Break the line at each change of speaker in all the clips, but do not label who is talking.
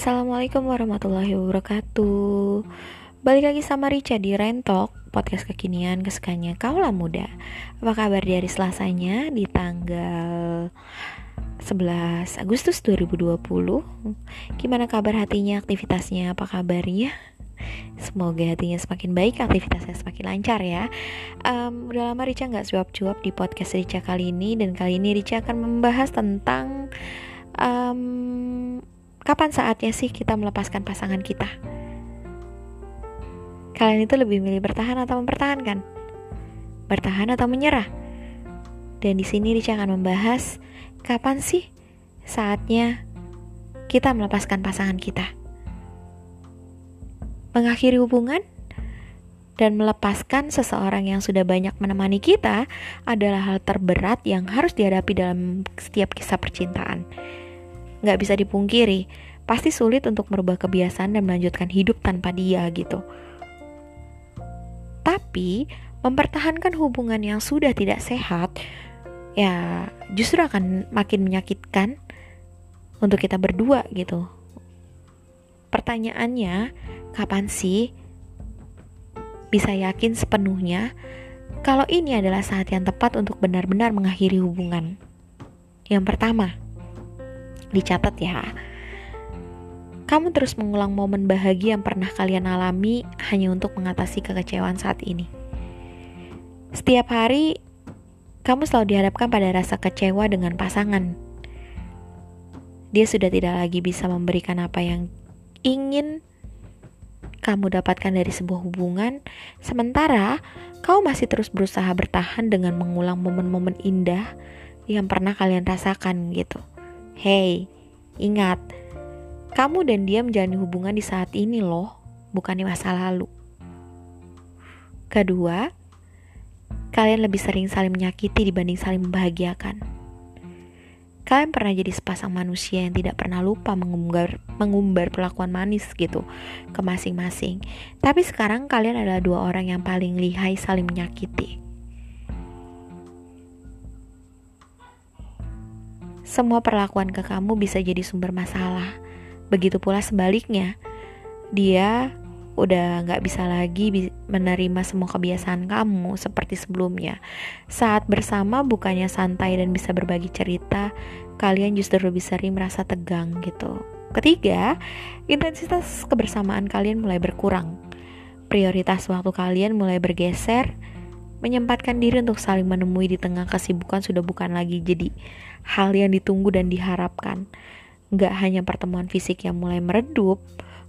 Assalamualaikum warahmatullahi wabarakatuh. Balik lagi sama Rica di Rentok Podcast kekinian kesukaannya kaulah muda. Apa kabar di hari Selasanya di tanggal 11 Agustus 2020 Gimana kabar hatinya, aktivitasnya, apa kabarnya? Semoga hatinya semakin baik, aktivitasnya semakin lancar ya. Um, Udah lama Rica gak suap-cuap di podcast Rica kali ini Dan kali ini Rica akan membahas tentang um, kapan saatnya sih kita melepaskan pasangan kita? Kalian itu lebih milih bertahan atau mempertahankan? Bertahan atau menyerah? Dan di sini Rica akan membahas kapan sih saatnya kita melepaskan pasangan kita. Mengakhiri hubungan dan melepaskan seseorang yang sudah banyak menemani kita adalah hal terberat yang harus dihadapi dalam setiap kisah percintaan nggak bisa dipungkiri, pasti sulit untuk merubah kebiasaan dan melanjutkan hidup tanpa dia gitu. Tapi, mempertahankan hubungan yang sudah tidak sehat, ya justru akan makin menyakitkan untuk kita berdua gitu. Pertanyaannya, kapan sih bisa yakin sepenuhnya kalau ini adalah saat yang tepat untuk benar-benar mengakhiri hubungan? Yang pertama, Dicatat ya. Kamu terus mengulang momen bahagia yang pernah kalian alami hanya untuk mengatasi kekecewaan saat ini. Setiap hari, kamu selalu dihadapkan pada rasa kecewa dengan pasangan. Dia sudah tidak lagi bisa memberikan apa yang ingin kamu dapatkan dari sebuah hubungan, sementara kau masih terus berusaha bertahan dengan mengulang momen-momen indah yang pernah kalian rasakan gitu. Hey, ingat, kamu dan dia menjalani hubungan di saat ini loh, bukan di masa lalu. Kedua, kalian lebih sering saling menyakiti dibanding saling membahagiakan. Kalian pernah jadi sepasang manusia yang tidak pernah lupa mengumbar, mengumbar perlakuan manis gitu ke masing-masing. Tapi sekarang kalian adalah dua orang yang paling lihai saling menyakiti. Semua perlakuan ke kamu bisa jadi sumber masalah. Begitu pula sebaliknya, dia udah gak bisa lagi menerima semua kebiasaan kamu seperti sebelumnya. Saat bersama bukannya santai dan bisa berbagi cerita, kalian justru lebih sering merasa tegang gitu. Ketiga, intensitas kebersamaan kalian mulai berkurang. Prioritas waktu kalian mulai bergeser, menyempatkan diri untuk saling menemui di tengah kesibukan sudah bukan lagi jadi hal yang ditunggu dan diharapkan. Gak hanya pertemuan fisik yang mulai meredup,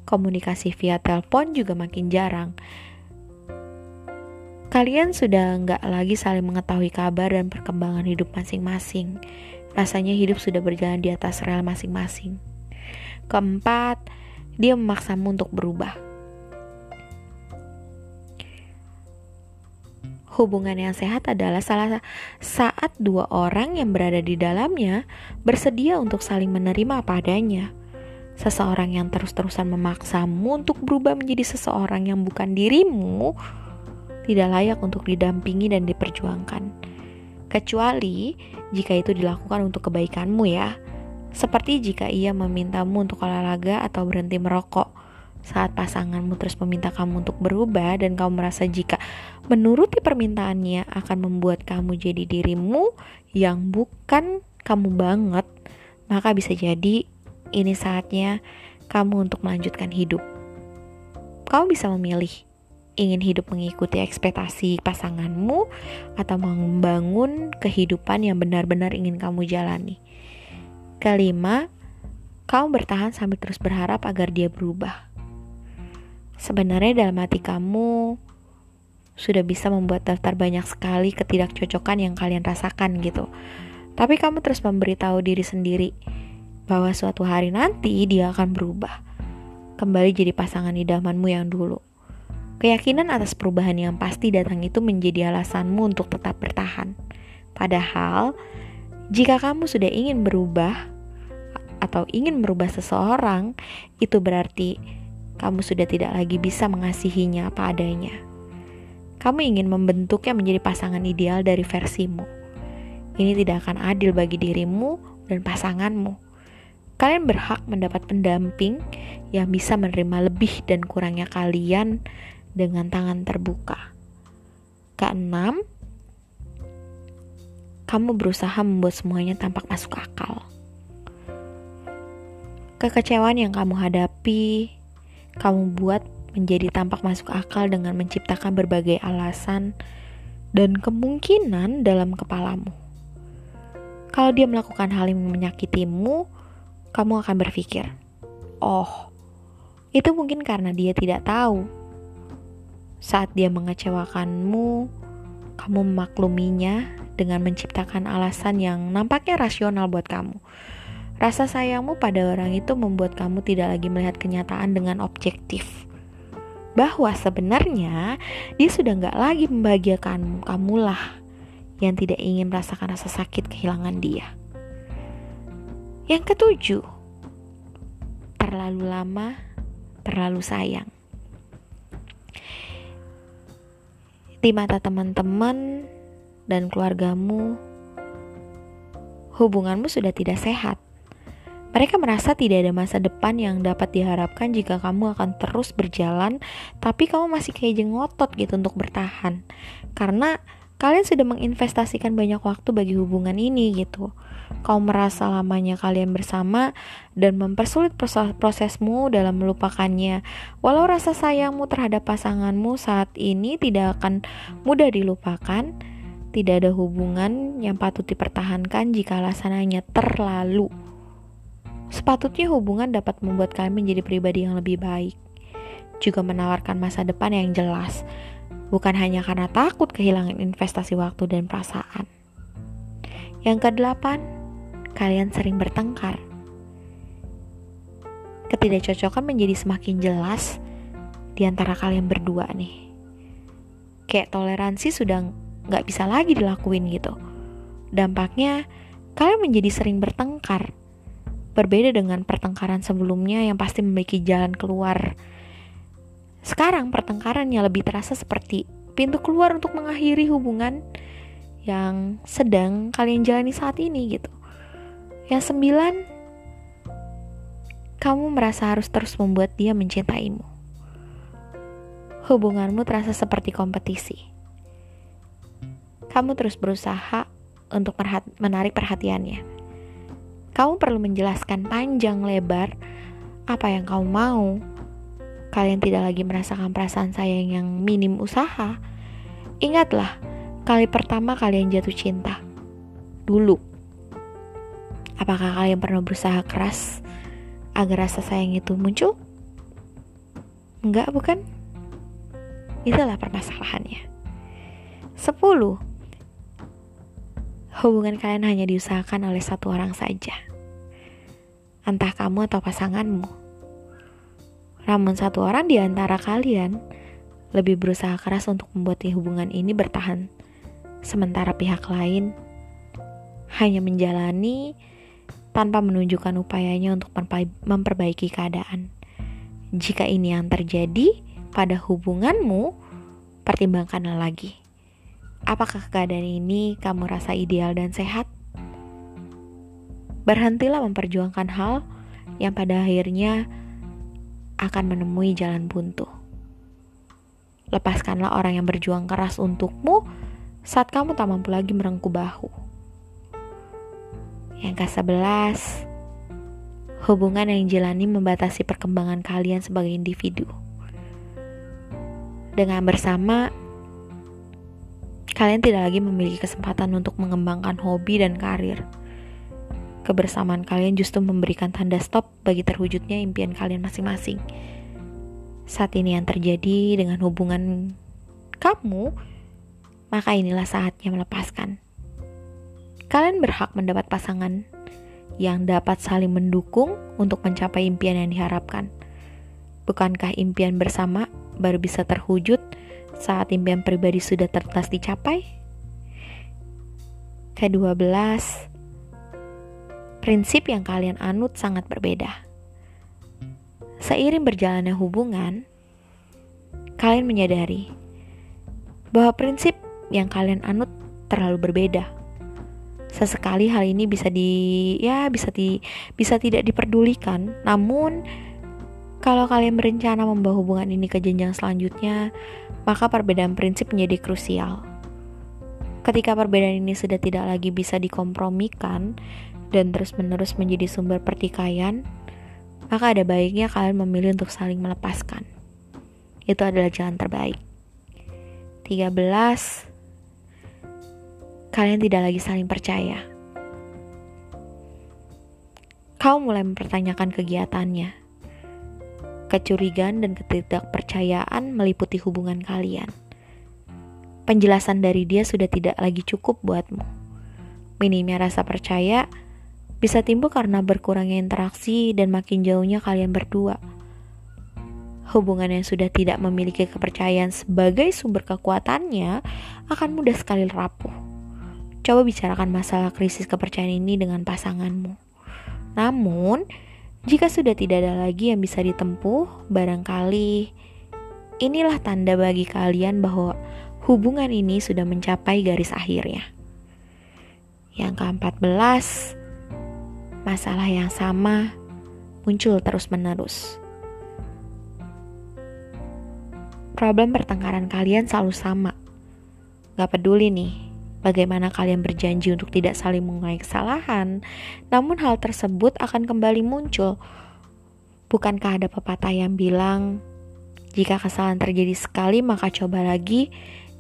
komunikasi via telepon juga makin jarang. Kalian sudah nggak lagi saling mengetahui kabar dan perkembangan hidup masing-masing. Rasanya hidup sudah berjalan di atas rel masing-masing. Keempat, dia memaksamu untuk berubah Hubungan yang sehat adalah salah saat dua orang yang berada di dalamnya bersedia untuk saling menerima apa adanya. Seseorang yang terus-terusan memaksamu untuk berubah menjadi seseorang yang bukan dirimu tidak layak untuk didampingi dan diperjuangkan. Kecuali jika itu dilakukan untuk kebaikanmu ya. Seperti jika ia memintamu untuk olahraga atau berhenti merokok saat pasanganmu terus meminta kamu untuk berubah dan kamu merasa jika menuruti permintaannya akan membuat kamu jadi dirimu yang bukan kamu banget, maka bisa jadi ini saatnya kamu untuk melanjutkan hidup. Kamu bisa memilih ingin hidup mengikuti ekspektasi pasanganmu atau membangun kehidupan yang benar-benar ingin kamu jalani. Kelima, kamu bertahan sambil terus berharap agar dia berubah. Sebenarnya dalam hati kamu sudah bisa membuat daftar banyak sekali ketidakcocokan yang kalian rasakan gitu. Tapi kamu terus memberitahu diri sendiri bahwa suatu hari nanti dia akan berubah. Kembali jadi pasangan idamanmu yang dulu. Keyakinan atas perubahan yang pasti datang itu menjadi alasanmu untuk tetap bertahan. Padahal, jika kamu sudah ingin berubah atau ingin merubah seseorang, itu berarti kamu sudah tidak lagi bisa mengasihinya apa adanya. Kamu ingin membentuknya menjadi pasangan ideal dari versimu. Ini tidak akan adil bagi dirimu dan pasanganmu. Kalian berhak mendapat pendamping yang bisa menerima lebih dan kurangnya kalian dengan tangan terbuka. Keenam, kamu berusaha membuat semuanya tampak masuk akal. Kekecewaan yang kamu hadapi, kamu buat menjadi tampak masuk akal dengan menciptakan berbagai alasan dan kemungkinan dalam kepalamu. Kalau dia melakukan hal yang menyakitimu, kamu akan berpikir, "Oh, itu mungkin karena dia tidak tahu." Saat dia mengecewakanmu, kamu memakluminya dengan menciptakan alasan yang nampaknya rasional buat kamu. Rasa sayangmu pada orang itu membuat kamu tidak lagi melihat kenyataan dengan objektif. Bahwa sebenarnya dia sudah nggak lagi membahagiakanmu, kamulah yang tidak ingin merasakan rasa sakit kehilangan dia. Yang ketujuh, terlalu lama, terlalu sayang. Di mata teman-teman dan keluargamu, hubunganmu sudah tidak sehat. Mereka merasa tidak ada masa depan yang dapat diharapkan jika kamu akan terus berjalan, tapi kamu masih kayak jengotot gitu untuk bertahan. Karena kalian sudah menginvestasikan banyak waktu bagi hubungan ini gitu. Kau merasa lamanya kalian bersama dan mempersulit proses prosesmu dalam melupakannya. Walau rasa sayangmu terhadap pasanganmu saat ini tidak akan mudah dilupakan, tidak ada hubungan yang patut dipertahankan jika alasannya terlalu. Sepatutnya hubungan dapat membuat kalian menjadi pribadi yang lebih baik, juga menawarkan masa depan yang jelas bukan hanya karena takut kehilangan investasi waktu dan perasaan. Yang kedelapan, kalian sering bertengkar. Ketidakcocokan menjadi semakin jelas di antara kalian berdua nih. Kayak toleransi sudah nggak bisa lagi dilakuin gitu. Dampaknya, kalian menjadi sering bertengkar. Berbeda dengan pertengkaran sebelumnya yang pasti memiliki jalan keluar sekarang pertengkarannya lebih terasa seperti pintu keluar untuk mengakhiri hubungan yang sedang kalian jalani saat ini gitu. Yang sembilan, kamu merasa harus terus membuat dia mencintaimu. Hubunganmu terasa seperti kompetisi. Kamu terus berusaha untuk menarik perhatiannya. Kamu perlu menjelaskan panjang lebar apa yang kamu mau, kalian tidak lagi merasakan perasaan sayang yang minim usaha, ingatlah kali pertama kalian jatuh cinta. Dulu. Apakah kalian pernah berusaha keras agar rasa sayang itu muncul? Enggak, bukan? Itulah permasalahannya. 10. Hubungan kalian hanya diusahakan oleh satu orang saja. Entah kamu atau pasanganmu namun satu orang di antara kalian lebih berusaha keras untuk membuat hubungan ini bertahan, sementara pihak lain hanya menjalani tanpa menunjukkan upayanya untuk memperbaiki keadaan. Jika ini yang terjadi pada hubunganmu, pertimbangkanlah lagi. Apakah keadaan ini kamu rasa ideal dan sehat? Berhentilah memperjuangkan hal yang pada akhirnya akan menemui jalan buntu. Lepaskanlah orang yang berjuang keras untukmu saat kamu tak mampu lagi merengkuh bahu. Yang ke-11, hubungan yang jalani membatasi perkembangan kalian sebagai individu. Dengan bersama, kalian tidak lagi memiliki kesempatan untuk mengembangkan hobi dan karir kebersamaan kalian justru memberikan tanda stop bagi terwujudnya impian kalian masing-masing. Saat ini yang terjadi dengan hubungan kamu, maka inilah saatnya melepaskan. Kalian berhak mendapat pasangan yang dapat saling mendukung untuk mencapai impian yang diharapkan. Bukankah impian bersama baru bisa terwujud saat impian pribadi sudah tertas dicapai? Kedua belas, prinsip yang kalian anut sangat berbeda. Seiring berjalannya hubungan, kalian menyadari bahwa prinsip yang kalian anut terlalu berbeda. Sesekali hal ini bisa di ya bisa di bisa tidak diperdulikan, namun kalau kalian berencana membawa hubungan ini ke jenjang selanjutnya, maka perbedaan prinsip menjadi krusial. Ketika perbedaan ini sudah tidak lagi bisa dikompromikan dan terus-menerus menjadi sumber pertikaian, maka ada baiknya kalian memilih untuk saling melepaskan. Itu adalah jalan terbaik. 13. Kalian tidak lagi saling percaya. Kau mulai mempertanyakan kegiatannya. Kecurigaan dan ketidakpercayaan meliputi hubungan kalian penjelasan dari dia sudah tidak lagi cukup buatmu. Minimnya rasa percaya bisa timbul karena berkurangnya interaksi dan makin jauhnya kalian berdua. Hubungan yang sudah tidak memiliki kepercayaan sebagai sumber kekuatannya akan mudah sekali rapuh. Coba bicarakan masalah krisis kepercayaan ini dengan pasanganmu. Namun, jika sudah tidak ada lagi yang bisa ditempuh, barangkali inilah tanda bagi kalian bahwa hubungan ini sudah mencapai garis akhirnya. Yang ke-14, masalah yang sama muncul terus-menerus. Problem pertengkaran kalian selalu sama. Gak peduli nih, bagaimana kalian berjanji untuk tidak saling mengulangi kesalahan, namun hal tersebut akan kembali muncul. Bukankah ada pepatah yang bilang, jika kesalahan terjadi sekali maka coba lagi,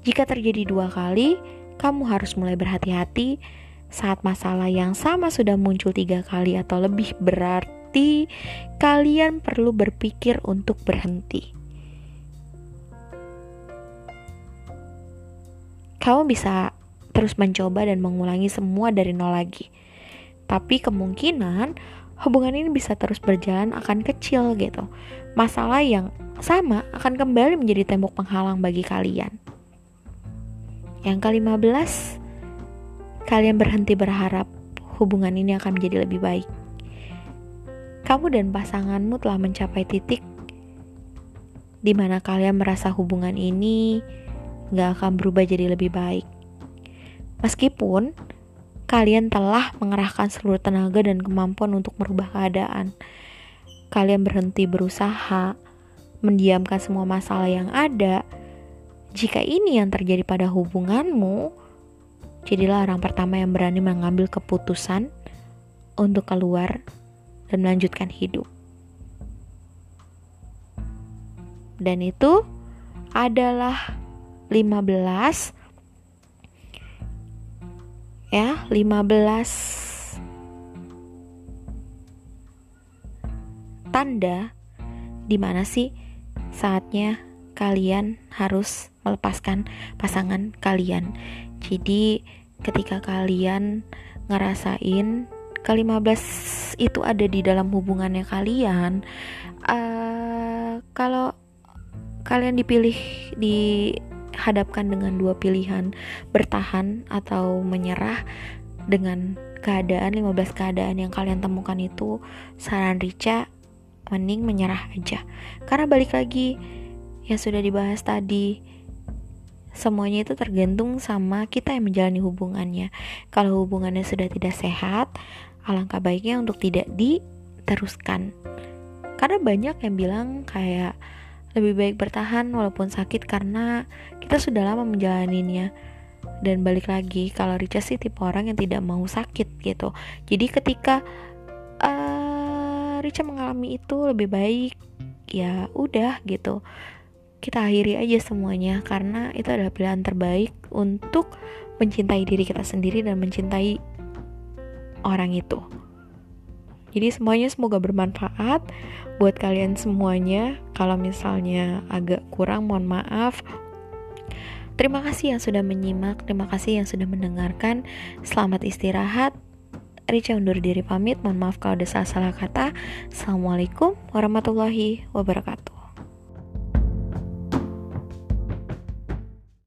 jika terjadi dua kali, kamu harus mulai berhati-hati saat masalah yang sama sudah muncul tiga kali atau lebih berarti kalian perlu berpikir untuk berhenti. Kamu bisa terus mencoba dan mengulangi semua dari nol lagi. Tapi kemungkinan hubungan ini bisa terus berjalan akan kecil gitu. Masalah yang sama akan kembali menjadi tembok penghalang bagi kalian. Yang ke-15, kalian berhenti berharap hubungan ini akan menjadi lebih baik. Kamu dan pasanganmu telah mencapai titik di mana kalian merasa hubungan ini gak akan berubah jadi lebih baik. Meskipun kalian telah mengerahkan seluruh tenaga dan kemampuan untuk merubah keadaan, kalian berhenti berusaha mendiamkan semua masalah yang ada jika ini yang terjadi pada hubunganmu, jadilah orang pertama yang berani mengambil keputusan untuk keluar dan melanjutkan hidup. Dan itu adalah 15 ya, 15 tanda di mana sih saatnya kalian harus melepaskan pasangan kalian. Jadi ketika kalian ngerasain ke-15 itu ada di dalam hubungannya kalian, uh, kalau kalian dipilih dihadapkan dengan dua pilihan, bertahan atau menyerah dengan keadaan 15 keadaan yang kalian temukan itu saran Rica mending menyerah aja. Karena balik lagi yang sudah dibahas tadi semuanya itu tergantung sama kita yang menjalani hubungannya. Kalau hubungannya sudah tidak sehat, alangkah baiknya untuk tidak diteruskan. Karena banyak yang bilang kayak lebih baik bertahan walaupun sakit karena kita sudah lama menjalaninya. Dan balik lagi, kalau Richa sih tipe orang yang tidak mau sakit gitu. Jadi ketika uh, Richa mengalami itu lebih baik ya udah gitu kita akhiri aja semuanya karena itu adalah pilihan terbaik untuk mencintai diri kita sendiri dan mencintai orang itu. Jadi semuanya semoga bermanfaat buat kalian semuanya. Kalau misalnya agak kurang mohon maaf. Terima kasih yang sudah menyimak, terima kasih yang sudah mendengarkan. Selamat istirahat. Rica undur diri pamit, mohon maaf kalau ada salah-salah kata. Assalamualaikum warahmatullahi wabarakatuh.